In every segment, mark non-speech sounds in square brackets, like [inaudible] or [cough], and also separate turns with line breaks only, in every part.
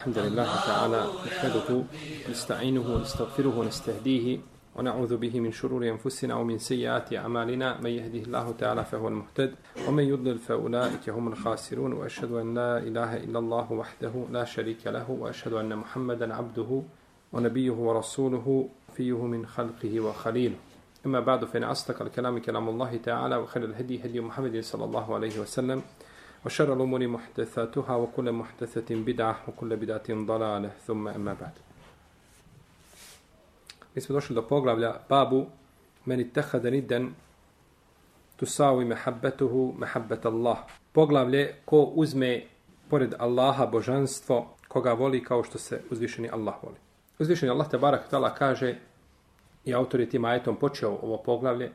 الحمد لله تعالى نحمده نستعينه ونستغفره ونستهديه ونعوذ به من شرور أنفسنا ومن سيئات أعمالنا. من يهده الله تعالى فهو المهتد ومن يضلل فأولئك هم الخاسرون وأشهد أن لا إله إلا الله وحده لا شريك له وأشهد أن محمدا عبده ونبيه ورسوله فيه من خلقه وخليله. أما بعد فإن أصدق الكلام كلام الله تعالى وخير الهدي هدي محمد صلى الله عليه وسلم وشر الأمور محدثاتها وكل محدثة بدعة وكل بدعة ضلالة ثم أما بعد Mi smo došli do poglavlja babu meni tehada nidan tusawi mehabbetuhu mehabbet Allah. Poglavlje ko uzme pored Allaha božanstvo koga voli kao što se uzvišeni Allah voli. Uzvišeni Allah te barak tala kaže i autor je tim ajetom počeo ovo poglavlje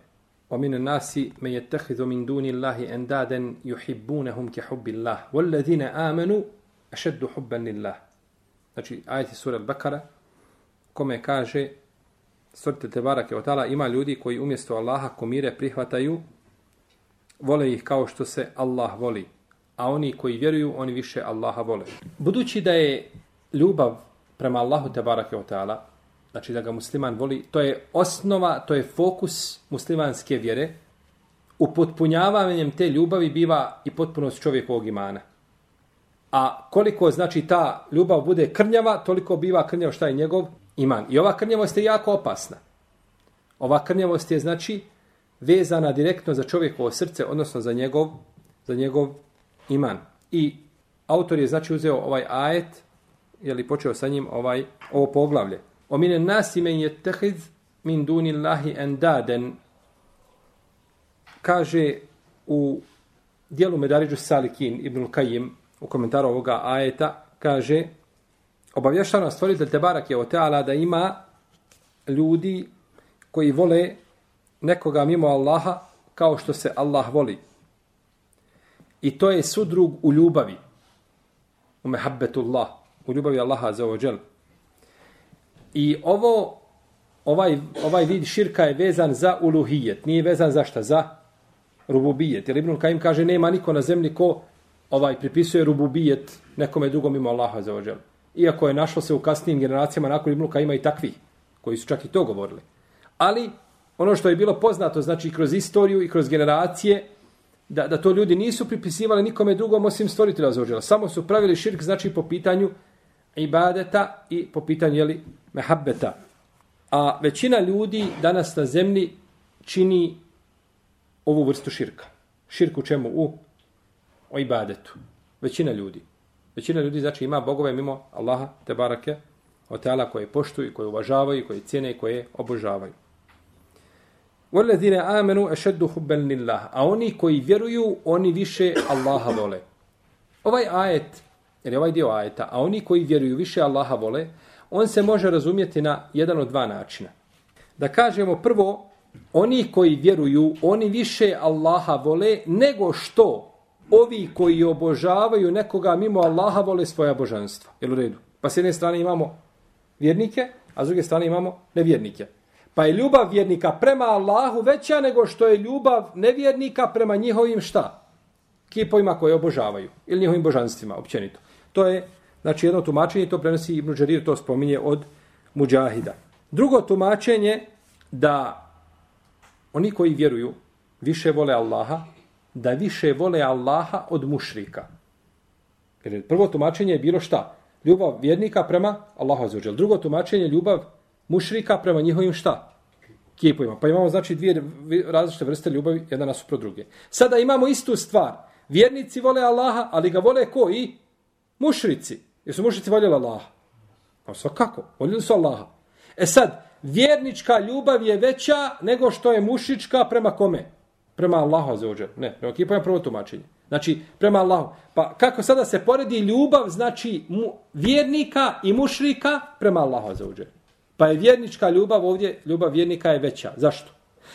ومن الناس من يتخذ من دون الله اندادا يحبونهم كحب الله والذين امنوا اشد حبا لله znači ajeti sura al-Bakara kome kaže Svrte te barake od tala, ima ljudi koji umjesto Allaha komire prihvataju, vole ih kao što se Allah voli. A oni koji vjeruju, oni više Allaha vole. Budući da je ljubav prema Allahu te barake od tala, znači da ga musliman voli, to je osnova, to je fokus muslimanske vjere, u potpunjavanjem te ljubavi biva i potpunost čovjekovog imana. A koliko znači ta ljubav bude krnjava, toliko biva krnjav šta je njegov iman. I ova krnjavost je jako opasna. Ova krnjavost je znači vezana direktno za čovjekovo srce, odnosno za njegov, za njegov iman. I autor je znači uzeo ovaj ajet, je li počeo sa njim ovaj ovo poglavlje. O mine nasi men je tehid min duni Allahi. Kaže u dijelu Medariđu Salikin Ibn Kajim u komentaru ovoga ajeta, kaže obavještava nas stvoritelj Tebarak je Oteala da ima ljudi koji vole nekoga mimo Allaha kao što se Allah voli. I to je sudrug u ljubavi. U mehabbetullah. U ljubavi Allaha za ođel. I ovo, ovaj, ovaj vid širka je vezan za uluhijet. Nije vezan za šta? Za rububijet. Jer Ibnul Kajim kaže nema niko na zemlji ko ovaj pripisuje rububijet nekome drugom mimo Allaha za ođel. Iako je našlo se u kasnijim generacijama nakon Ibnul Kajima i takvi koji su čak i to govorili. Ali ono što je bilo poznato, znači kroz istoriju i kroz generacije, da, da to ljudi nisu pripisivali nikome drugom osim stvoritelja za Samo su pravili širk, znači po pitanju ibadeta i po pitanju jeli, mehabbeta. A većina ljudi danas na zemlji čini ovu vrstu širka. Širku čemu? U o ibadetu. Većina ljudi. Većina ljudi znači ima bogove mimo Allaha, te barake, o teala koje poštuju, koje uvažavaju, koje cijene i koje obožavaju. وَالَّذِينَ آمَنُوا أَشَدُّ حُبًّا لِلَّهِ A oni koji vjeruju, oni više Allaha vole. Ovaj ajet, ili ovaj dio ajeta, a oni koji vjeruju više Allaha vole, on se može razumjeti na jedan od dva načina. Da kažemo prvo, oni koji vjeruju, oni više Allaha vole nego što ovi koji obožavaju nekoga mimo Allaha vole svoja božanstva. Jel u redu? Pa s jedne strane imamo vjernike, a s druge strane imamo nevjernike. Pa je ljubav vjernika prema Allahu veća nego što je ljubav nevjernika prema njihovim šta? Kipovima koje obožavaju. Ili njihovim božanstvima, općenito. To je, znači, jedno tumačenje, to prenosi Ibn Đarir, to spominje od Muđahida. Drugo tumačenje, da oni koji vjeruju više vole Allaha, da više vole Allaha od mušrika. Jer prvo tumačenje je bilo šta? Ljubav vjernika prema Allahu azuđel. Drugo tumačenje ljubav mušrika prema njihovim šta? Kipovima. Pa imamo znači dvije različite vrste ljubavi, jedna nasuprot druge. Sada imamo istu stvar. Vjernici vole Allaha, ali ga vole ko i? Mušrici. Jesu mušrici voljeli Allaha? Pa svakako, voljeli su Allaha. E sad, vjernička ljubav je veća nego što je mušička prema kome? Prema Allahu za ođer. Ne, prema je prvo tumačenje. Znači, prema Allahu. Pa kako sada se poredi ljubav, znači mu, vjernika i mušrika prema Allahu za ođer. Pa je vjernička ljubav ovdje, ljubav vjernika je veća. Zašto?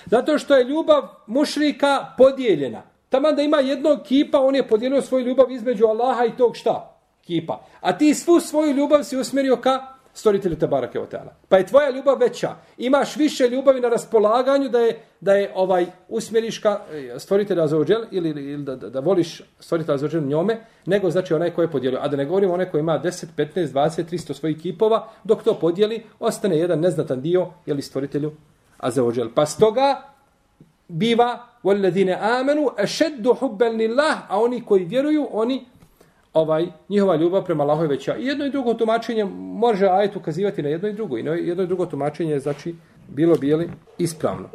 Zato što je ljubav mušrika podijeljena. Tamo da ima jednog kipa, on je podijelio svoju ljubav između Allaha i tog šta? Kipa. A ti svu svoju ljubav si usmjerio ka stvoritelju te barake o teala. Pa je tvoja ljubav veća. Imaš više ljubavi na raspolaganju da je, da je ovaj usmjeriš ka e, stvoritelja za ođel ili, ili da, da, da, voliš stvoritelja za ođel njome, nego znači onaj koji je podijelio. A da ne govorimo onaj koji ima 10, 15, 20, 300 svojih kipova, dok to podijeli, ostane jedan neznatan dio, jeli stvoritelju a za ođel. Pa stoga biva وَالَّذِينَ آمَنُوا أَشَدُّ حُبًّا لِلَّهِ A oni koji vjeruju, oni ovaj njihova ljubav prema Allahu je veća. I jedno i drugo tumačenje može ajet ukazivati na jedno i drugo. I jedno i drugo tumačenje je znači bilo bijeli ispravno.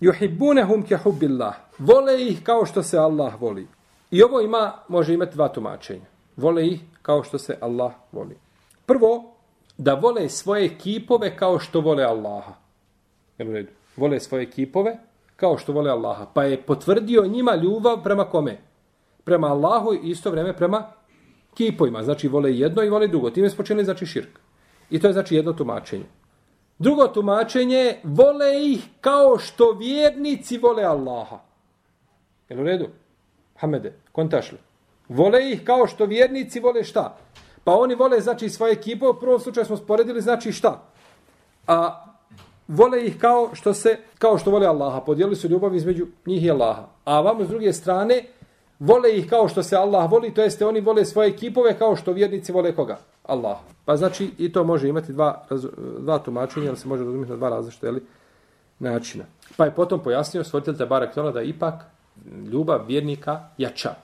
Yuhibbunahum ka hubbillah. Vole ih kao što se Allah voli. I ovo ima može imati dva tumačenja. Vole ih kao što se Allah voli. Prvo, da vole svoje kipove kao što vole Allaha. Vole svoje kipove kao što vole Allaha. Pa je potvrdio njima ljubav prema kome? Prema Allahu i isto vrijeme prema kipovima. Znači vole jedno i vole drugo. Time spočinili znači širk. I to je znači jedno tumačenje. Drugo tumačenje, vole ih kao što vjernici vole Allaha. Jel u redu? Hamede, kontaš li? Vole ih kao što vjernici vole šta? Pa oni vole znači svoje ekipe, u prvom slučaju smo sporedili znači šta? A vole ih kao što se kao što vole Allaha. Podijelili su ljubav između njih i Allaha. A vamo s druge strane, vole ih kao što se Allah voli, to jeste oni vole svoje ekipove kao što vjernici vole koga? Allah. Pa znači i to može imati dva, dva tumačenja, ali se može razumjeti na dva različite ali, načina. Pa je potom pojasnio stvoritelj Tabarak Tola da ipak ljubav vjernika jača.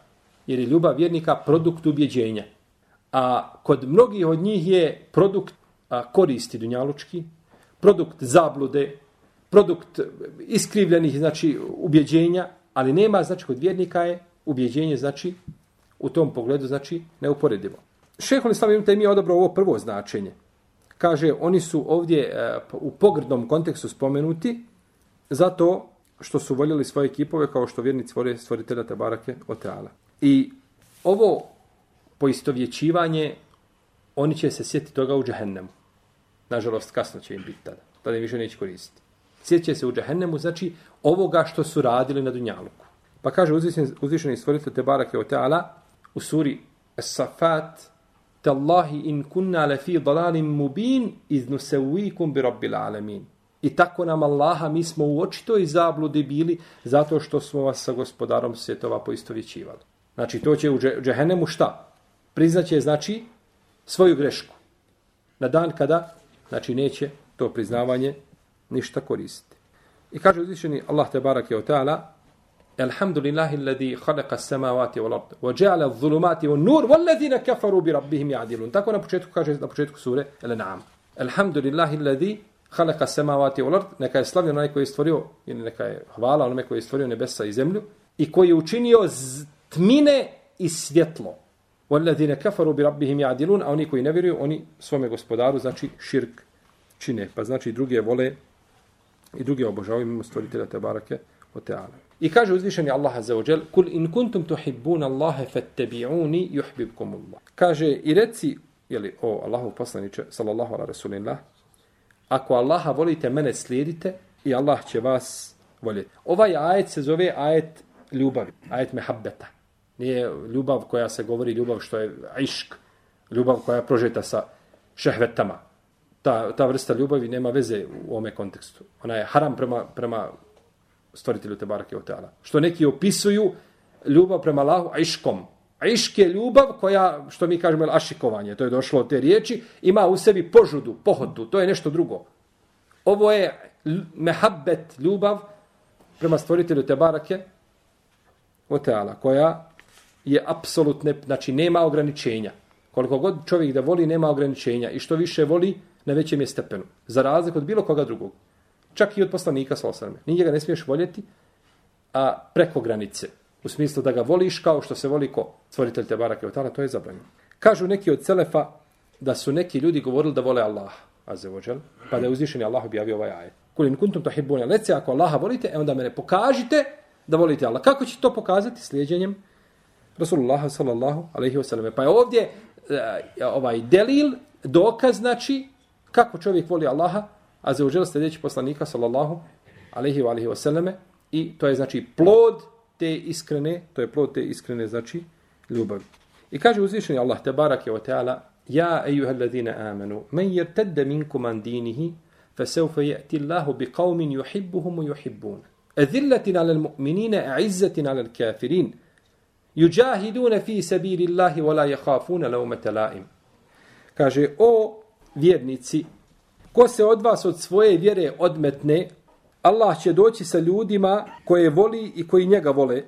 Jer je ljubav vjernika produkt ubjeđenja. A kod mnogih od njih je produkt a, koristi dunjalučki, produkt zablude, produkt iskrivljenih znači ubjeđenja, ali nema, znači kod vjernika je ubjeđenje znači u tom pogledu znači neuporedivo. Šehol Islam Ibn Taymi je odabrao ovo prvo značenje. Kaže, oni su ovdje e, u pogrdnom kontekstu spomenuti zato što su voljeli svoje ekipove kao što vjernici vole stvoritelja Tabarake Oteala. I ovo poistovjećivanje, oni će se sjetiti toga u džahennemu. Nažalost, kasno će im biti tada. Tada im više neće koristiti. Sjetit se u džahennemu, znači ovoga što su radili na Dunjaluku. Pa kaže uzvišeni stvoritelj te barake o teala u suri As-Safat Tallahi in kunna la fi dalalim mubin iz nusevikum bi rabbil alamin. I tako nam Allaha mi smo u očitoj zabludi bili zato što smo vas sa gospodarom svjetova poistovjećivali. Znači to će u džehennemu šta? Priznaće znači svoju grešku. Na dan kada znači neće to priznavanje ništa koristiti. I kaže uzvišeni Allah te barake o teala Alhamdulillahi alladhi khalaqa as-samawati wal ard wa ja'ala adh-dhulumati wan nur wal ladhina kafaru bi rabbihim ya'dilun. Tako na početku kaže na početku sure Al-An'am. Alhamdulillahi alladhi khalaqa as-samawati wal ard. Neka je slavljen onaj koji je stvorio ili neka je hvala onome koji je stvorio nebesa i zemlju i koji je učinio tmine i svjetlo. Walladhina kafaru bi rabbihim ya'dilun. A oni koji ne vjeruju, oni svome gospodaru znači širk čine. Pa znači druge vole i druge obožavaju mimo stvoritelja te barake o teala. I kaže uzvišeni Allah azza wa kul in kuntum tuhibbuna Allahe fattabi'uni yuhbibkum Allah. Kaže i reci, jeli, o Allahu poslaniče, sallallahu ala rasulillah, ako Allaha volite, mene slijedite i Allah će vas voljeti. Ovaj ajet se zove ajet ljubavi, ajet mehabbeta. Nije ljubav koja se govori, ljubav što je išk, ljubav koja je prožeta sa šehvetama. Ta, ta vrsta ljubavi nema veze u ome kontekstu. Ona je haram prema, prema stvoritelju te barake oteala. Što neki opisuju ljubav prema Allahu iškom. A išk je ljubav koja, što mi kažemo, ašikovanje, to je došlo od te riječi, ima u sebi požudu, pohodu, to je nešto drugo. Ovo je mehabbet, ljubav prema stvoritelju te barake oteala, koja je apsolutne, znači nema ograničenja. Koliko god čovjek da voli, nema ograničenja. I što više voli, na većem je stepenu. Za razliku od bilo koga drugog. Čak i od poslanika sa osrame. Ni njega ne smiješ voljeti a preko granice. U smislu da ga voliš kao što se voli ko stvoritelj te barake od to je zabranjeno. Kažu neki od Selefa da su neki ljudi govorili da vole Allah, azevođel, pa da je uzvišeni Allah objavio ovaj ajet. Kulin kuntum tuhibbuna lece, ako Allaha volite, e onda mene pokažite da volite Allah. Kako će to pokazati? Slijedjenjem Rasulullah sallallahu alaihi wasallam. Pa je ovdje e, ovaj delil, dokaz, znači, kako čovjek voli Allaha, a za uđel sljedeći poslanika, sallallahu alaihi wa alaihi wa sallame, i to je znači plod te iskrene, to je plod te iskrene, znači, ljubavi. I kaže uzvišeni Allah, te barak je o teala, Ja, ejuha alladhina amanu, men yertadda minkum an dinihi, فسوف يأتي الله بقوم يحبهم ويحبون أذلة على المؤمنين أعزة على الكافرين يجاهدون في سبيل الله ولا يخافون لومة لائم kaže o vjernici ko se od vas od svoje vjere odmetne Allah će doći sa ljudima koje voli i koji njega vole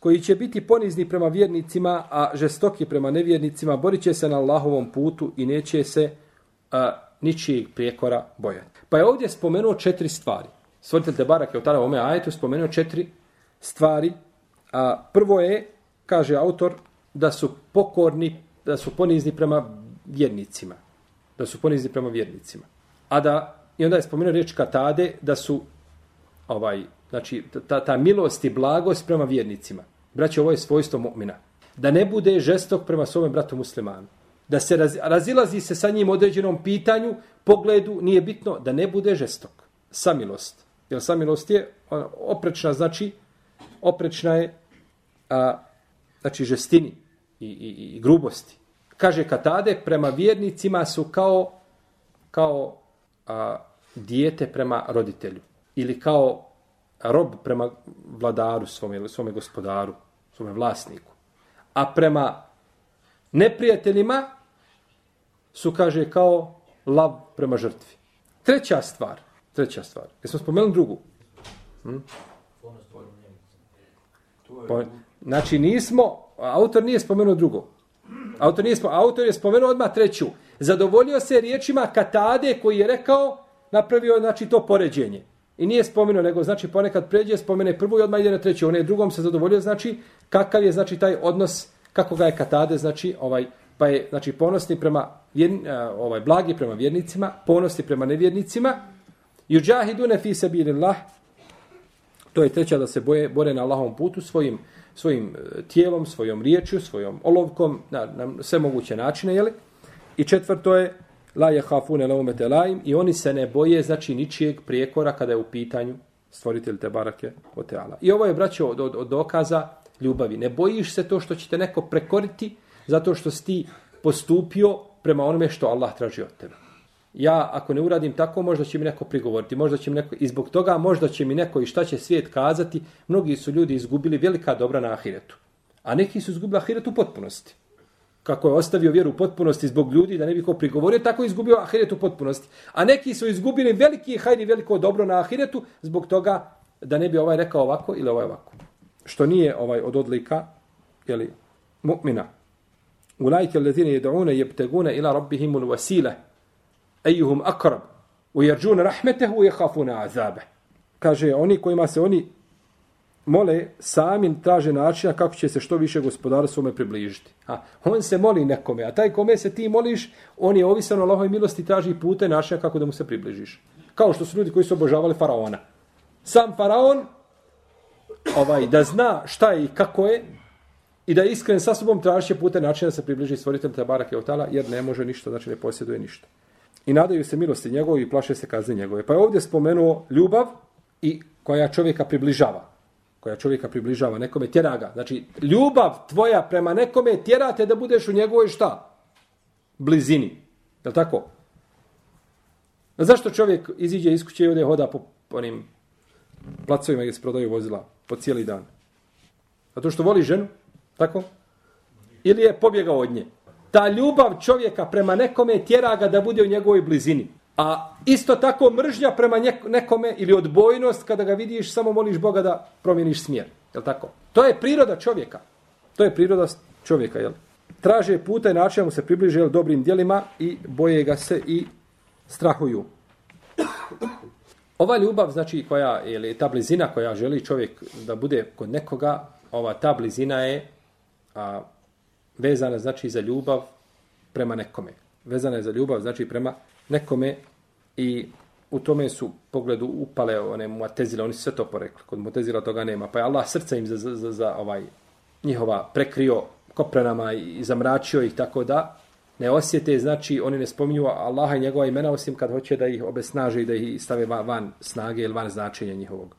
koji će biti ponizni prema vjernicima a žestoki prema nevjernicima borit će se na Allahovom putu i neće se a, ničijeg prijekora bojati. Pa je ovdje spomenuo četiri stvari. Stvoritelj te barak je u tada ome ajetu spomenuo četiri stvari. A prvo je, kaže autor, da su pokorni, da su ponizni prema vjernicima. Da su ponizni prema vjernicima. A da, i onda je spomenuo riječ katade, da su, ovaj, znači, ta, ta milost i blagost prema vjernicima. Braće, ovo je svojstvo mu'mina. Da ne bude žestok prema svome bratu muslimanu da se raz, razilazi se sa njim određenom pitanju, pogledu, nije bitno da ne bude žestok. Samilost. Jer samilost je ono, oprečna, znači, oprečna je a, znači žestini i, i, i grubosti. Kaže Katade, prema vjernicima su kao, kao a, dijete prema roditelju. Ili kao rob prema vladaru svome, svome gospodaru, svome vlasniku. A prema neprijateljima su, kaže, kao lav prema žrtvi. Treća stvar, treća stvar, jesmo spomenuli drugu? Hm? Po, znači nismo, autor nije spomenuo drugo. Autor, nije spomenuo, autor je spomenuo odmah treću. Zadovoljio se riječima Katade koji je rekao, napravio znači to poređenje. I nije spomenuo, nego znači ponekad pređe, spomene prvu i odmah ide na treću. On je drugom se zadovoljio, znači kakav je znači taj odnos kako ga je Katade, znači, ovaj, pa je, znači, ponosni prema, vjern, ovaj, blagi prema vjernicima, ponosni prema nevjernicima, Yujahiduna fi sabilillah to je treća da se boje, bore na Allahovom putu svojim, svojim e, tijelom, svojom riječju, svojom olovkom, na, na sve moguće načine, jeli? I četvrto je, la je hafune laumete laim, i oni se ne boje, znači, ničijeg prijekora kada je u pitanju stvoritelj te barake o teala. I ovo je, braćo, od, od, od dokaza ljubavi. Ne bojiš se to što će te neko prekoriti zato što si ti postupio prema onome što Allah traži od tebe. Ja, ako ne uradim tako, možda će mi neko prigovoriti, možda će mi neko, i zbog toga možda će mi neko i šta će svijet kazati, mnogi su ljudi izgubili velika dobra na ahiretu. A neki su izgubili ahiretu u potpunosti. Kako je ostavio vjeru u potpunosti zbog ljudi da ne bi ko prigovorio, tako je izgubio ahiretu u potpunosti. A neki su izgubili veliki hajdi veliko dobro na ahiretu zbog toga da ne bi ovaj rekao ovako ili ovaj ovako što nije ovaj od odlika je li mu'mina Ulajke allazina yad'una yabtaguna ila rabbihim alwasila ejuhum akrab, u yarjuna rahmetehu wa jehafuna azabe kaže oni kojima se oni mole sami traže načina kako će se što više gospodara svome približiti. A on se moli nekome, a taj kome se ti moliš, on je ovisan o Allahove milosti traži pute načina kako da mu se približiš. Kao što su ljudi koji su obožavali faraona. Sam faraon ovaj da zna šta je i kako je i da je iskren sa sobom traži pute načina da se približi stvoritelj Tabarake je otala jer ne može ništa, znači ne posjeduje ništa. I nadaju se milosti njegove i plaše se kazne njegove. Pa je ovdje spomenuo ljubav i koja čovjeka približava. Koja čovjeka približava nekome, tjera ga. Znači, ljubav tvoja prema nekome tjera te da budeš u njegovoj šta? Blizini. Je tako? A zašto čovjek iziđe iz kuće i ode hoda po onim placovima gdje se prodaju vozila po cijeli dan. Zato što voli ženu, tako? Ili je pobjegao od nje. Ta ljubav čovjeka prema nekome tjera ga da bude u njegovoj blizini. A isto tako mržnja prema nekome ili odbojnost kada ga vidiš samo moliš Boga da promijeniš smjer. Je tako? To je priroda čovjeka. To je priroda čovjeka, jel? Traže puta i način mu se približe jel, dobrim dijelima i boje ga se i strahuju. Ova ljubav, znači, koja, ili ta blizina koja želi čovjek da bude kod nekoga, ova ta blizina je a, vezana, znači, za ljubav prema nekome. Vezana je za ljubav, znači, prema nekome i u tome su pogledu upale one muatezile, oni su sve to porekli. Kod muatezila toga nema. Pa je Allah srce im za, za, za, za ovaj njihova prekrio koprenama i zamračio ih tako da ne osjete, znači oni ne spominju Allaha i njegova imena osim kad hoće da ih obesnaže i da ih stave van, van snage ili van značenja njihovog.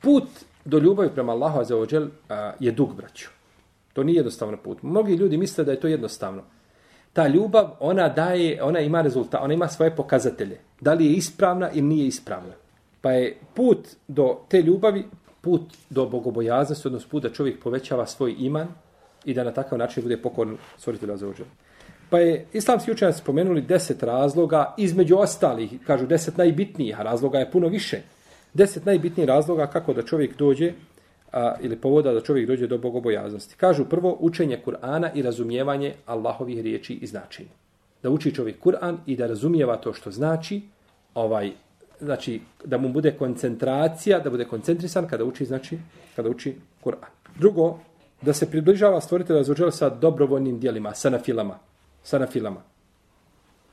Put do ljubavi prema Allahu za ođel je dug, braću. To nije jednostavno put. Mnogi ljudi misle da je to jednostavno. ta ljubav, ona daje, ona ima rezultat, ona ima svoje pokazatelje. Da li je ispravna ili nije ispravna. Pa je put do te ljubavi, put do bogobojaznosti, odnosno put da čovjek povećava svoj iman i da na takav način bude pokorn stvoritelja za uđenje. Pa je islamski učenjaci spomenuli deset razloga, između ostalih, kažu deset najbitnijih, a razloga je puno više. Deset najbitnijih razloga kako da čovjek dođe a, ili povoda da čovjek dođe do bogobojaznosti. Kažu prvo učenje Kur'ana i razumijevanje Allahovih riječi i značenja. Da uči čovjek Kur'an i da razumijeva to što znači, ovaj, znači da mu bude koncentracija, da bude koncentrisan kada uči, znači kada uči Kur'an. Drugo, da se približava stvoritelja za sa dobrovoljnim dijelima, sa nafilama. Sa nafilama.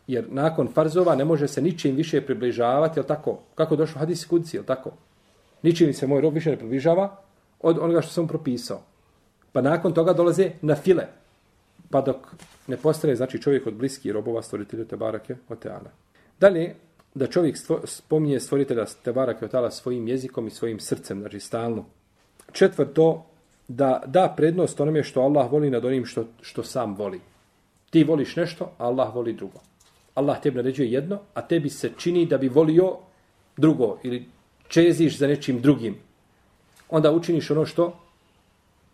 Jer nakon farzova ne može se ničim više približavati, je tako? Kako došlo hadis kudci, je tako? Ničim se moj rob više ne približava od onoga što sam propisao. Pa nakon toga dolaze na file. Pa dok ne postane, znači čovjek od bliskih robova stvoritelja Tebarake Oteana. Dalje, da čovjek stvo, spominje stvoritelja Tebarake Oteana svojim jezikom i svojim srcem, znači stalno. Četvrto, da da prednost onome što Allah voli nad onim što, što sam voli. Ti voliš nešto, a Allah voli drugo. Allah tebi naređuje jedno, a tebi se čini da bi volio drugo ili čeziš za nečim drugim. Onda učiniš ono što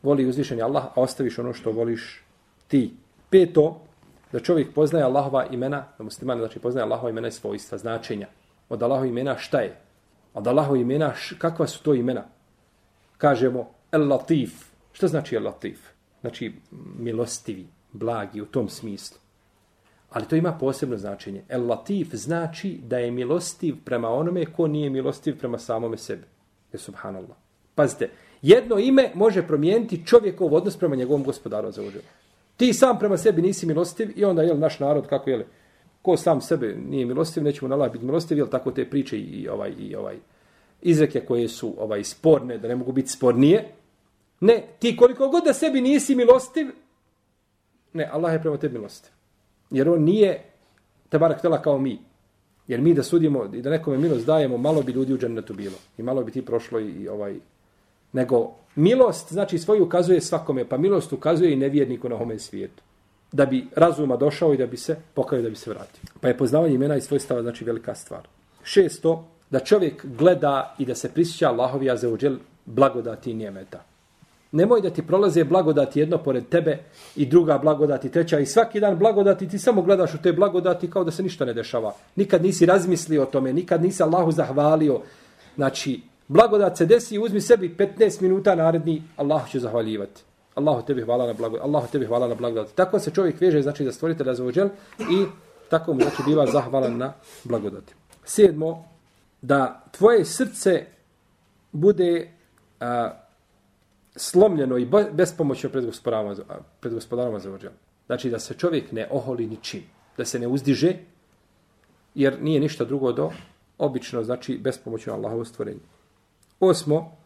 voli uzvišeni Allah, a ostaviš ono što voliš ti. Peto, da čovjek poznaje Allahova imena, da musliman znači poznaje Allahova imena i svojstva, značenja. Od Allahova imena šta je? Od Allahova imena, kakva su to imena? Kažemo, El Latif. Šta znači El Latif? Znači milostivi, blagi u tom smislu. Ali to ima posebno značenje. El Latif znači da je milostiv prema onome ko nije milostiv prema samome sebi. Je subhanallah. Pazite, jedno ime može promijeniti čovjekov odnos prema njegovom gospodaru za uđenje. Ti sam prema sebi nisi milostiv i onda je naš narod kako je ko sam sebe nije milostiv, nećemo na biti milostiv, jel tako te priče i ovaj i ovaj izreke koje su ovaj sporne, da ne mogu biti spornije, Ne, ti koliko god da sebi nisi milostiv, ne, Allah je prema tebi milostiv. Jer on nije tebarak tela kao mi. Jer mi da sudimo i da nekome milost dajemo, malo bi ljudi u džennetu bilo. I malo bi ti prošlo i, i ovaj... Nego milost, znači svoju ukazuje svakome, pa milost ukazuje i nevjerniku na ovome svijetu. Da bi razuma došao i da bi se pokajao da bi se vratio. Pa je poznavanje imena i svojstava znači velika stvar. Šesto, da čovjek gleda i da se prisjeća Allahovi azeođel blagodati i njemeta. Nemoj da ti prolaze blagodati jedno pored tebe i druga blagodati treća i svaki dan blagodati ti samo gledaš u te blagodati kao da se ništa ne dešava. Nikad nisi razmislio o tome, nikad nisi Allahu zahvalio. Znači, blagodat se desi uzmi sebi 15 minuta naredni, Allahu će zahvaljivati. Allahu tebi hvala na blagodat. Allahu tebi hvala na blagodat. Tako se čovjek veže, znači za stvoritelja za ođel i tako mu znači biva zahvalan na blagodati. Sedmo, da tvoje srce bude a, slomljeno i bespomoćno pred gospodarom, pred gospodarom Azeođel. Znači da se čovjek ne oholi ničim, da se ne uzdiže, jer nije ništa drugo do obično, znači bespomoćno Allahovo stvorenje. Osmo,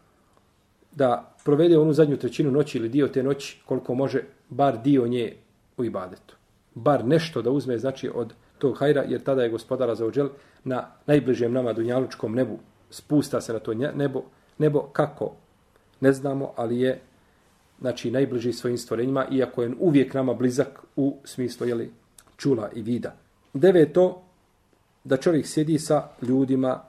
da provede onu zadnju trećinu noći ili dio te noći koliko može, bar dio nje u ibadetu. Bar nešto da uzme, znači, od tog hajra, jer tada je gospodara za ođel na najbližem nama dunjalučkom nebu. Spusta se na to nebo, nebo kako? ne znamo, ali je znači najbliži svojim stvorenjima, iako je uvijek nama blizak u smislu jeli, čula i vida. Deveto, da čovjek sjedi sa ljudima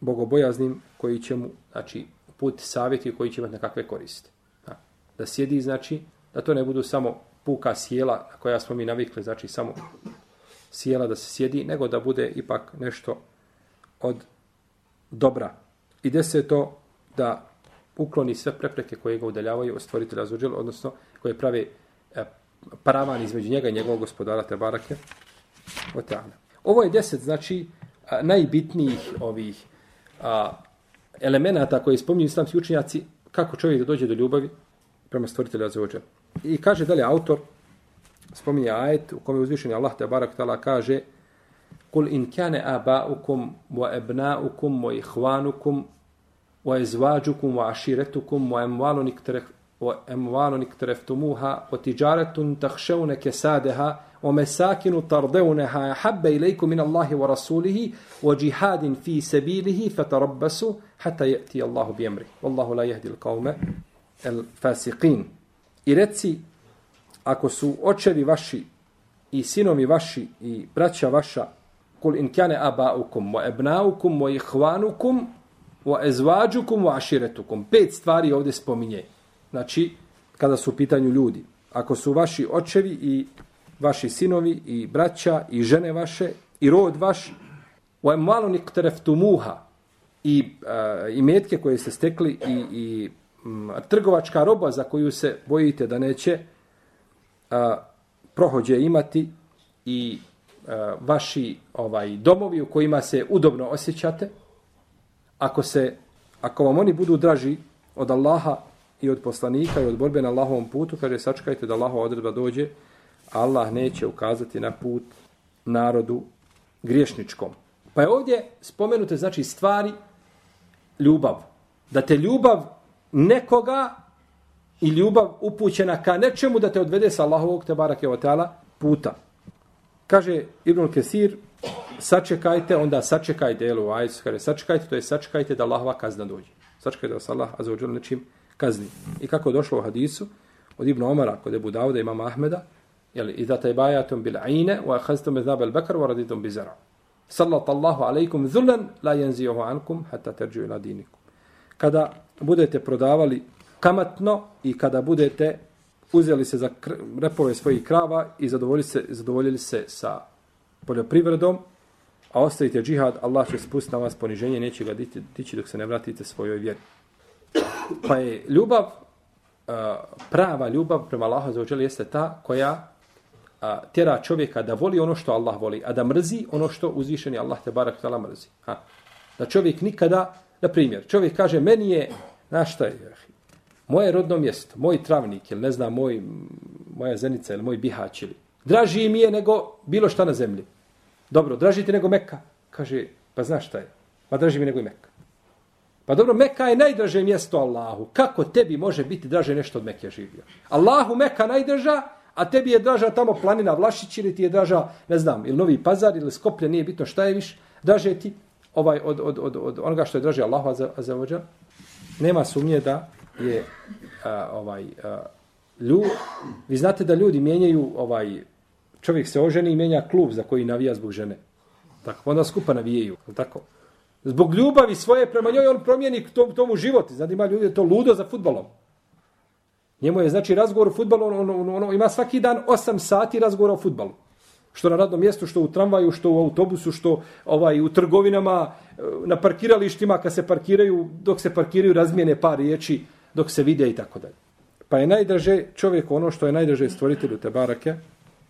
bogobojaznim koji će mu, znači, put savjeti koji će imati nekakve koriste. Da, da sjedi, znači, da to ne budu samo puka sjela na koja smo mi navikli, znači samo sjela da se sjedi, nego da bude ipak nešto od dobra. I deseto, da ukloni sve prepreke koje ga udaljavaju od stvoritelja Zuđel, odnosno koje prave e, paravan između njega i njegovog gospodara Tebarake. Ovo je deset, znači, najbitnijih ovih a, elemenata koje spominju islamski učenjaci, kako čovjek da dođe do ljubavi prema stvoritelja za ođer. I kaže dalje autor, spominje ajet u kome je uzvišen Allah te barak tala, kaže Kul in kane aba'ukum wa ebna'ukum wa ihvanukum wa izvađukum wa aširetukum wa emvalu وأموال اقترفتموها وتجارة تخشون كسادها ومساكن ترضونها حب إليكم من الله ورسوله وجهاد في سبيله فتربصوا حتى يأتي الله بأمره والله لا يهدي القوم الفاسقين I reci, ako su očevi vaši i sinovi vaši i braća vaša kul in kane abaukum wa ebnaukum wa ihvanukum wa ezvađukum wa aširetukum. Pet stvari spominje. Znači, kada su u pitanju ljudi. Ako su vaši očevi i vaši sinovi i braća i žene vaše i rod vaš wa malo niktereftumuha i, uh, i metke koje ste stekli i, i m, trgovačka roba za koju se bojite da neće uh, prohođe imati i uh, vaši ovaj domovi u kojima se udobno osjećate, ako se ako vam oni budu draži od Allaha i od poslanika i od borbe na Allahovom putu, kaže sačekajte da Allahova odredba dođe, Allah neće ukazati na put narodu griješničkom. Pa je ovdje spomenute znači stvari ljubav. Da te ljubav nekoga i ljubav upućena ka nečemu da te odvede sa Allahovog te barake puta. Kaže Ibn Kesir, sačekajte, onda sačekajte, jel u ajcu, kaže sačekajte, to je sačekajte da Allahova kazna dođe. Sačekajte da vas Allah azzawajal nečim kazni. I kako je došlo u hadisu, od Ibn Omara, kod Ebu Dauda, imama Ahmeda, jel, i da taj bajatom bil aine, wa khaztum iznab al bekar, wa raditum bizara. Sallat Allahu alaikum zulan, la jenzijohu ankum, hatta terđu ila dinikum. Kada budete prodavali kamatno i kada budete uzeli se za repove svojih krava i zadovoljili se, zadovoljili se sa poljoprivredom, a ostavite džihad, Allah će spustiti na vas poniženje, neće ga diti, dići dok se ne vratite svojoj vjeri. Pa je ljubav, prava ljubav prema Allahu za ođeli jeste ta koja tjera čovjeka da voli ono što Allah voli, a da mrzi ono što uzvišeni Allah te barak tala mrzi. Ha. Da čovjek nikada, na primjer, čovjek kaže, meni je, znaš šta je, moje rodno mjesto, moj travnik, ili ne znam, moj, moja zenica ili moj bihać ili, draži mi je nego bilo šta na zemlji. Dobro, draži ti nego Mekka. Kaže, pa znaš šta je? Pa draži mi nego i Mekka. Pa dobro, Mekka je najdraže mjesto Allahu. Kako tebi može biti draže nešto od Mekke živio? Allahu Mekka najdraža, a tebi je draža tamo planina Vlašić ili ti je draža, ne znam, ili Novi Pazar ili Skoplje, nije bitno šta je viš, draže ti ovaj, od, od, od, od onoga što je draže Allahu za. Nema sumnje da je a, ovaj a, lju, vi znate da ljudi mijenjaju ovaj čovjek se oženi i mijenja klub za koji navija zbog žene. Tako, onda skupa navijaju. Tako. Zbog ljubavi svoje prema njoj on promijeni tom, tomu život. Znači ima ljudi to ludo za futbolom. Njemu je, znači, razgovor o futbolu, on, on, on, on, ima svaki dan 8 sati razgovora o futbolu. Što na radnom mjestu, što u tramvaju, što u autobusu, što ovaj u trgovinama, eh, na parkiralištima, kad se parkiraju, dok se parkiraju, razmijene par riječi, dok se vide i tako dalje. Pa je najdraže čovjek ono što je najdraže stvoritelju te barake,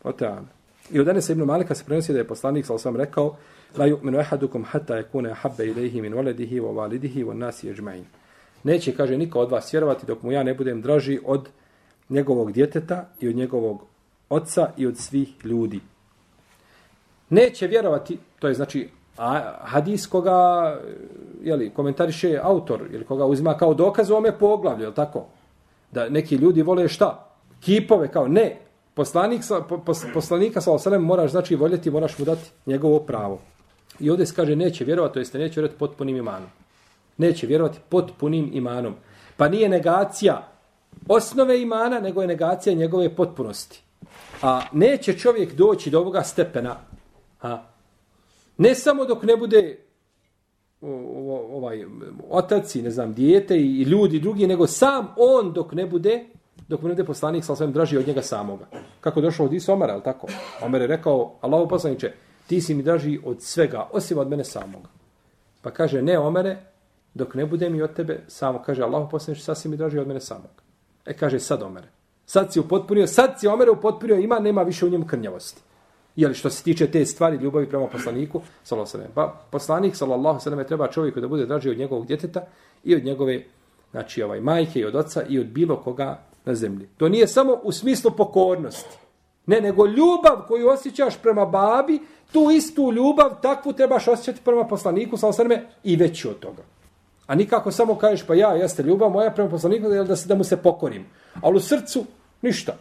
oteana. I od danas Ibn Malika se prenosi da je poslanik, sal sam rekao, la yu'minu ahadukum hatta yakuna habba ilayhi min waladihi wa walidihi wa nasi ajma'in. Neće, kaže, niko od vas vjerovati dok mu ja ne budem draži od njegovog djeteta i od njegovog oca i od svih ljudi. Neće vjerovati, to je znači a hadis koga jeli, komentariše autor ili koga uzima kao dokaz u ome poglavlju, je tako? Da neki ljudi vole šta? Kipove kao ne. Poslanik, pos, poslanika sa osalem moraš znači voljeti, moraš mu dati njegovo pravo. I ovdje se kaže neće vjerovati, to jeste neće vjerovati potpunim imanom. Neće vjerovati potpunim imanom. Pa nije negacija osnove imana, nego je negacija njegove potpunosti. A neće čovjek doći do ovoga stepena, a, ne samo dok ne bude ovaj otac i ne znam dijete i ljudi drugi nego sam on dok ne bude dok mu ne bude poslanik sa svem draži od njega samoga. Kako došao od Isa Omara al tako? Omer je rekao Allahu poslanice ti si mi draži od svega osim od mene samoga. Pa kaže ne Omere dok ne bude mi od tebe samo kaže Allahu sad sasvim mi draži od mene samoga. E kaže sad Omere sad si upotpunio sad si Omere upotpunio ima nema više u njemu krnjavosti. Jel što se tiče te stvari ljubavi prema poslaniku, sallallahu Pa poslanik sallallahu alejhi treba čovjeku da bude draži od njegovog djeteta i od njegove znači ovaj majke i od oca i od bilo koga na zemlji. To nije samo u smislu pokornosti. Ne, nego ljubav koju osjećaš prema babi, tu istu ljubav takvu trebaš osjećati prema poslaniku sa osrme, i veći od toga. A nikako samo kažeš pa ja jeste ljubav moja prema poslaniku da se da mu se pokorim. Ali u srcu ništa.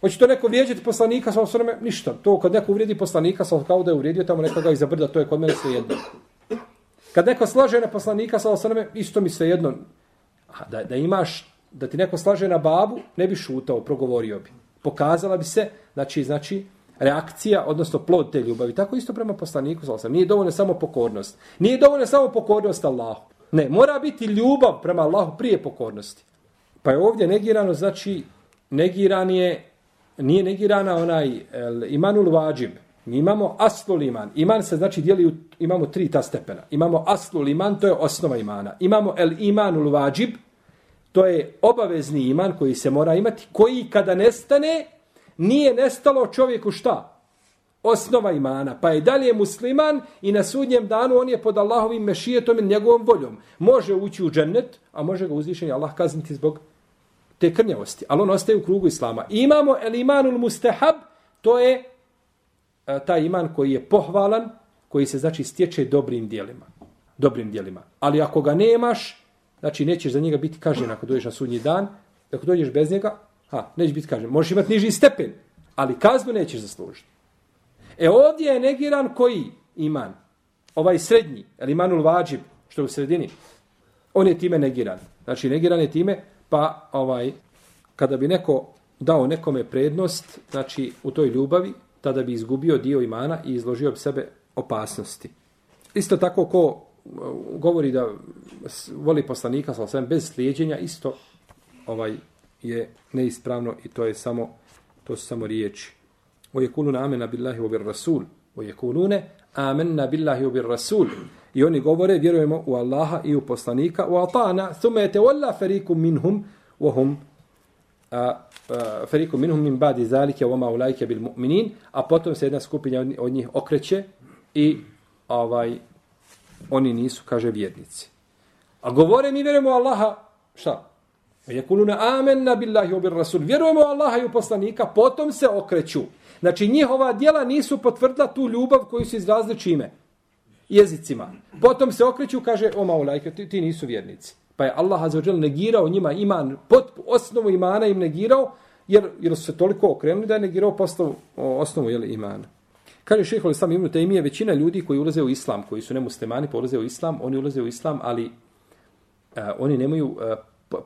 Hoće to neko vrijeđati poslanika sa osrme, Ništa. To kad neko uvrijedi poslanika sa kao da je uvrijedio tamo nekoga iza brda, to je kod mene sve jedno. Kad neko slaže na poslanika sa osrme, isto mi sve jedno. A da, da imaš, da ti neko slaže na babu, ne bi šutao, progovorio bi. Pokazala bi se, znači, znači, reakcija, odnosno plod te ljubavi. Tako isto prema poslaniku, znači, Nije dovoljno samo pokornost. Nije dovoljno samo pokornost Allahu. Ne, mora biti ljubav prema Allahu prije pokornosti. Pa je ovdje negirano, znači, negiran je, nije negirana onaj el, imanul vađib. Mi imamo aslul iman. Iman se znači dijeli, u, imamo tri ta stepena. Imamo aslul iman, to je osnova imana. Imamo el imanul vađib, to je obavezni iman koji se mora imati, koji kada nestane, nije nestalo čovjeku šta? Osnova imana. Pa je dalje musliman i na sudnjem danu on je pod Allahovim mešijetom i njegovom voljom. Može ući u džennet, a može ga uzvišenje Allah kazniti zbog te krnjavosti. Ali on ostaje u krugu islama. Imamo el imanul mustahab, to je a, taj iman koji je pohvalan, koji se znači stječe dobrim dijelima. Dobrim dijelima. Ali ako ga nemaš, znači nećeš za njega biti kažen ako dođeš na sudnji dan, ako dođeš bez njega, ha, nećeš biti kažen. Možeš imati niži stepen, ali kaznu nećeš zaslužiti. E ovdje je negiran koji iman? Ovaj srednji, el imanul vađib, što je u sredini. On je time negiran. Znači negiran je time pa ovaj kada bi neko dao nekome prednost, znači u toj ljubavi, tada bi izgubio dio imana i izložio bi sebe opasnosti. Isto tako ko govori da voli poslanika sa osvijem bez slijedjenja, isto ovaj je neispravno i to je samo to su samo riječi. O je kuluna amena billahi u bir rasul. O je kulune amena billahi u bir rasul. I oni govore, vjerujemo u Allaha i u poslanika, u atana, thume ete walla feriku minhum, wahum feriku minhum min badi zalike, wama ulajke bil mu'minin, a potom se jedna skupina od njih okreće i ovaj oni nisu, kaže, vjernici. A govore, mi vjerujemo Allaha, šta? E, jekuluna amenna billahi obir rasul. Vjerujemo Allaha i u poslanika, potom se okreću. Znači, njihova dijela nisu potvrdila tu ljubav koju su izrazili čime? jezicima. Potom se okreću, kaže, o maulajke, ti, ti nisu vjernici. Pa je Allah azzawajal negirao njima iman, pod osnovu imana im negirao, jer, jer su se toliko okrenuli da je negirao postavu, osnovu jeli, imana. Kaže šeho Islam Ibn Taymije, većina ljudi koji ulaze u islam, koji su nemuslimani, pa ulaze u islam, oni ulaze u islam, ali a, oni nemaju e, a,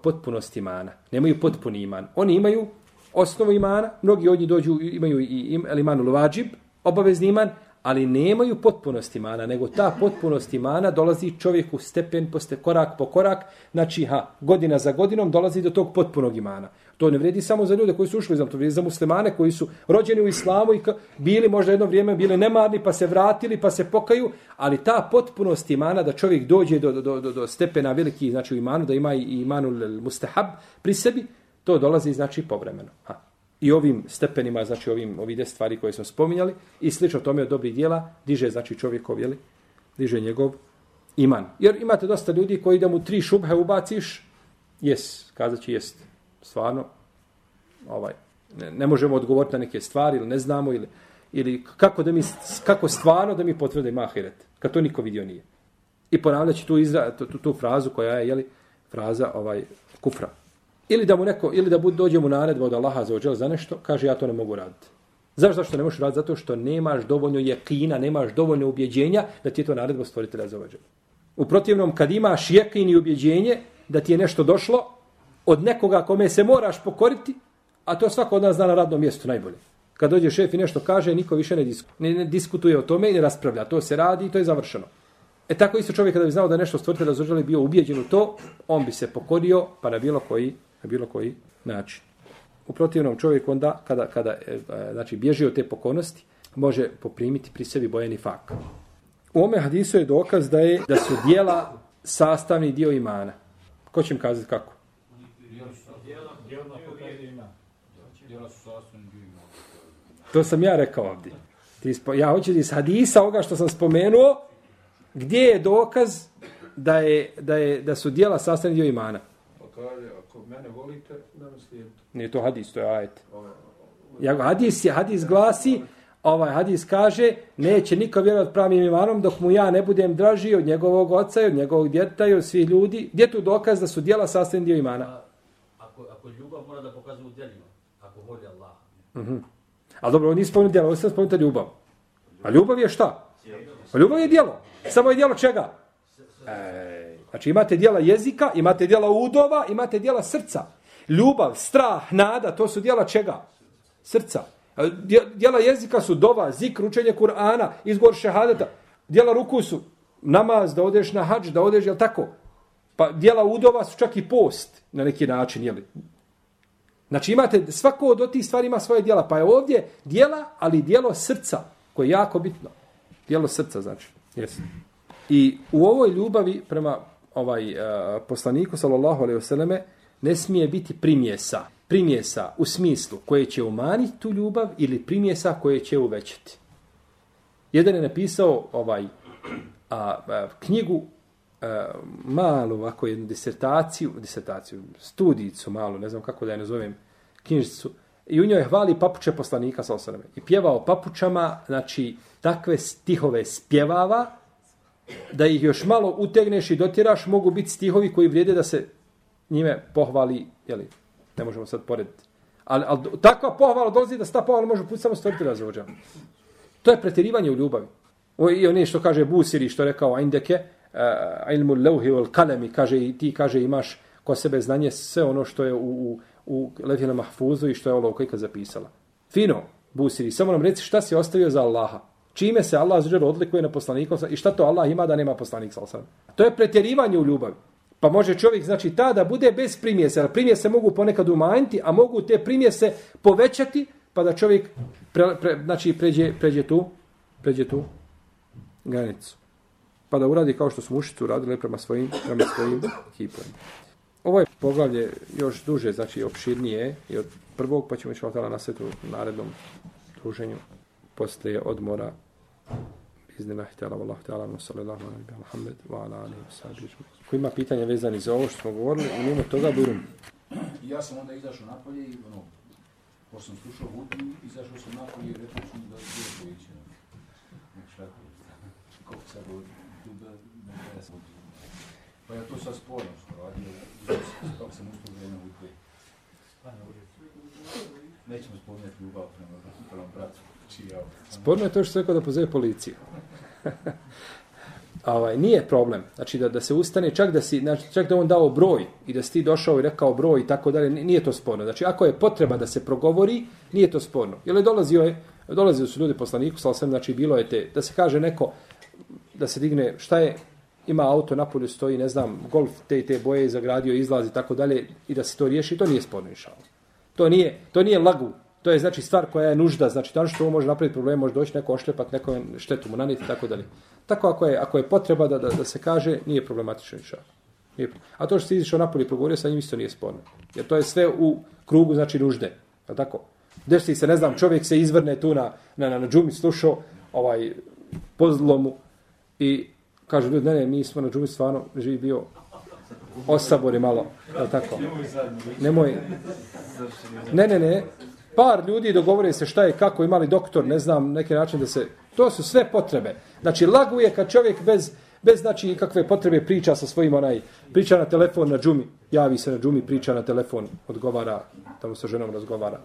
potpunost imana, nemaju potpuni iman. Oni imaju osnovu imana, mnogi od njih dođu, imaju i im, imanul vađib, obavezni iman, ali nemaju potpunosti imana, nego ta potpunost imana dolazi čovjeku stepen po ste, korak po korak, znači ha, godina za godinom dolazi do tog potpunog imana. To ne vredi samo za ljude koji su ušli, to vredi za muslimane koji su rođeni u islamu i bili možda jedno vrijeme bili nemarni pa se vratili pa se pokaju, ali ta potpunost imana da čovjek dođe do, do, do, do stepena veliki, znači u imanu, da ima i imanu mustahab pri sebi, to dolazi znači povremeno. Ha i ovim stepenima, znači ovim ovi deset stvari koje smo spominjali i slično tome od dobrih dijela diže znači čovjekov, jeli, diže njegov iman. Jer imate dosta ljudi koji da mu tri šubhe ubaciš, jes, kazaći jest, stvarno, ovaj, ne, ne možemo odgovoriti na neke stvari ili ne znamo ili, ili kako, da mi, kako stvarno da mi potvrde mahiret, kad to niko vidio nije. I ponavljaći tu, izra, tu, tu, tu frazu koja je, jeli, fraza ovaj kufra. Ili da mu neko, ili da bud, dođe mu naredba od Allaha za ođel za nešto, kaže ja to ne mogu raditi. Zašto što ne možeš raditi? Zato što nemaš dovoljno jekina, nemaš dovoljno ubjeđenja da ti je to naredba stvoritelja za ođel. U protivnom, kad imaš jekin i ubjeđenje da ti je nešto došlo od nekoga kome se moraš pokoriti, a to svako od nas zna na radnom mjestu najbolje. Kad dođe šef i nešto kaže, niko više ne, disku, ne, ne diskutuje o tome i ne raspravlja. To se radi i to je završeno. E tako isto čovjek kada bi znao da nešto stvoritelja za ođel bio ubijeđen u to, on bi se pokorio pa na bilo koji na bilo koji način. U protivnom čovjek onda, kada, kada e, e, znači, bježi od te pokornosti, može poprimiti pri sebi bojeni fak. U ome hadisu je dokaz da je da su dijela sastavni dio imana. Ko će im kazati kako? To sam ja rekao ovdje. Ja hoću iz hadisa ovoga što sam spomenuo, gdje je dokaz da, je, da, je, da su dijela sastavni dio imana?
Pa kaže, mene volite, da me slijedite.
Nije to hadis, to je ajet. Ja, hadis, hadis glasi, ovaj hadis kaže, neće niko vjerovati pravim imanom dok mu ja ne budem draži od njegovog oca i od njegovog djeta i od svih ljudi. Gdje tu dokaz da su dijela sastavni dio imana?
Ako, ako ljubav mora da pokazuje u djelima, ako voli Allah.
Mhm. -huh. Ali dobro, on nije spomenuti djelo, on se spomenuti ljubav. A ljubav je šta? A ljubav je djelo. Samo je djelo čega? E, Znači imate djela jezika, imate djela udova, imate djela srca. Ljubav, strah, nada, to su djela čega? Srca. Djela jezika su dova, zikr, učenje Kur'ana, izgovor šehadeta. Djela ruku su namaz, da odeš na hađ, da odeš, jel tako? Pa djela udova su čak i post, na neki način, jeli? Znači imate, svako od tih stvari ima svoje djela. Pa je ovdje djela, ali djelo srca, koje je jako bitno. Djelo srca, znači. Yes. I u ovoj ljubavi prema ovaj uh, poslaniku, sallallahu alaihi vseleme, ne smije biti primjesa. Primjesa u smislu koje će umaniti tu ljubav ili primjesa koje će uvećati. Jedan je napisao ovaj a, a knjigu a, malu ovako jednu disertaciju, disertaciju, studijicu malu, ne znam kako da je nazovem, knjižicu, i u njoj hvali papuče poslanika sa osaname. I pjevao papučama, znači, takve stihove spjevava, da ih još malo utegneš i dotiraš, mogu biti stihovi koji vrijede da se njime pohvali, jeli, ne možemo sad porediti. Ali, ali takva pohvala dolazi da se ta pohvala može put samo stvoriti razvođa. To je pretjerivanje u ljubavi. O, I oni što kaže Busiri, što rekao Indeke, Eh, ilmu levhi wal kalemi, kaže i ti kaže imaš ko sebe znanje sve ono što je u, u, u levhile Mahfuzu i što je Allah zapisala. Fino, Busiri, samo nam reci šta si ostavio za Allaha. Čime se Allah zađer odlikuje na poslanikom i šta to Allah ima da nema poslanik sa To je pretjerivanje u ljubavi. Pa može čovjek, znači, ta da bude bez primjese. Ali primjese mogu ponekad umanjiti, a mogu te primjese povećati, pa da čovjek pre, pre, znači, pređe, pređe tu, pređe tu granicu. Pa da uradi kao što su mušicu uradile prema svojim, prema svojim hipovima. Ovo je poglavlje još duže, znači opširnije i od prvog, pa ćemo išla na svetu narednom druženju poslije odmora. Iznena htjela Allah htjela mu sallallahu alaihi wa Muhammed wa ala alihi wa sallam ko ima pitanja vezani za ovo što smo govorili i mimo toga burum
ja sam onda izašao napolje i ono ko sam slušao vudu, izašao sam napolje i rekao sam da je bilo ići šta kako se go pa ja to sad spojam što radio kako sam uspio vrijeme hutbe nećemo spominjati ljubav prema, prema bratu
Sporno je to što se rekao da pozove policiju. [laughs] ovaj, nije problem. Znači da, da se ustane, čak da, si, znači, čak da on dao broj i da si ti došao i rekao broj i tako dalje, nije to sporno. Znači ako je potreba da se progovori, nije to sporno. Jer je dolazio je, dolazio su ljudi poslaniku, sal sam, znači bilo je te, da se kaže neko, da se digne, šta je, ima auto na polju stoji, ne znam, golf te i te boje zagradio, izlazi i tako dalje i da se to riješi, to nije sporno inšalo. To nije, to nije lagu, To je znači stvar koja je nužda, znači tamo ono što može napraviti problem, može doći neko ošlepat, neko štetu mu naniti tako dalje. Tako ako je ako je potreba da, da, da se kaže, nije problematično ništa. Nije. A to što si izišao napolje i progovorio sa njim isto nije sporno. Jer to je sve u krugu znači nužde. Je tako? Desi se, ne znam, čovjek se izvrne tu na, na, na, na džumi slušao ovaj, pozlomu i Kažu ljudi, ne, ne, mi smo na džumi stvarno živi bio osabori malo. Je tako? Nemoj. Ne, ne, ne par ljudi dogovore se šta je kako imali doktor, ne znam, neki način da se... To su sve potrebe. Znači, laguje kad čovjek bez, bez znači, kakve potrebe priča sa svojim onaj... Priča na telefon na džumi, javi se na džumi, priča na telefon, odgovara, tamo sa ženom razgovara.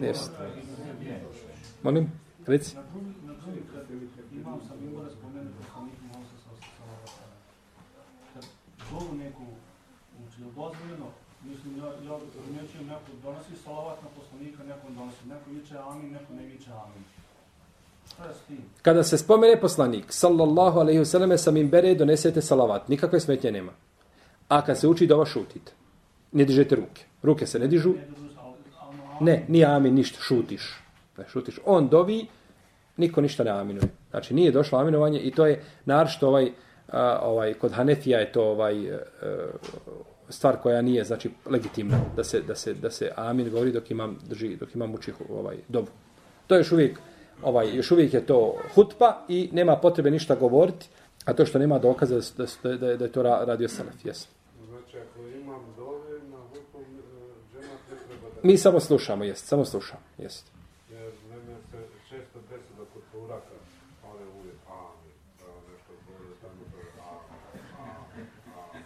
Jeste. Molim, reci.
Neku, znači, dozvoljeno, mislim, ja, ja primjećujem neko donosi salavat na poslanika, neko donosi, neko viče amin, neko ne viče amin.
Kada se spomene poslanik, sallallahu alaihi vseleme, sa mimbere donesete salavat, nikakve smetnje nema. A kad se uči dova šutite, ne dižete ruke. Ruke se ne dižu. Ne, ni amin, ništa, šutiš. Ne, šutiš. On dovi, niko ništa ne aminuje. Znači, nije došlo aminovanje i to je naravno ovaj, a, ovaj, kod Hanefija je to ovaj, a, stvar koja nije znači legitimna da se da se da se amin govori dok imam drži dok imam uči ovaj dobu. To je još uvijek ovaj još uvijek je to hutba i nema potrebe ništa govoriti, a to što nema dokaza da da da, da je to radio salaf, jes.
Znači ako imam dove na hutbu džemat ne treba da
Mi samo slušamo, jest, samo slušamo, jest.
jer mene se često desi da kod uraka one uvijek amin, pa nešto gore tamo to je amin, amin, amin.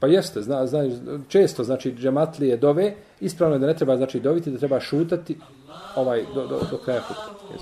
Pa jeste, zna, zna, često, znači, džematlije dove, ispravno je da ne treba, znači, doviti, da treba šutati ovaj, do, do, do kraja hutbe.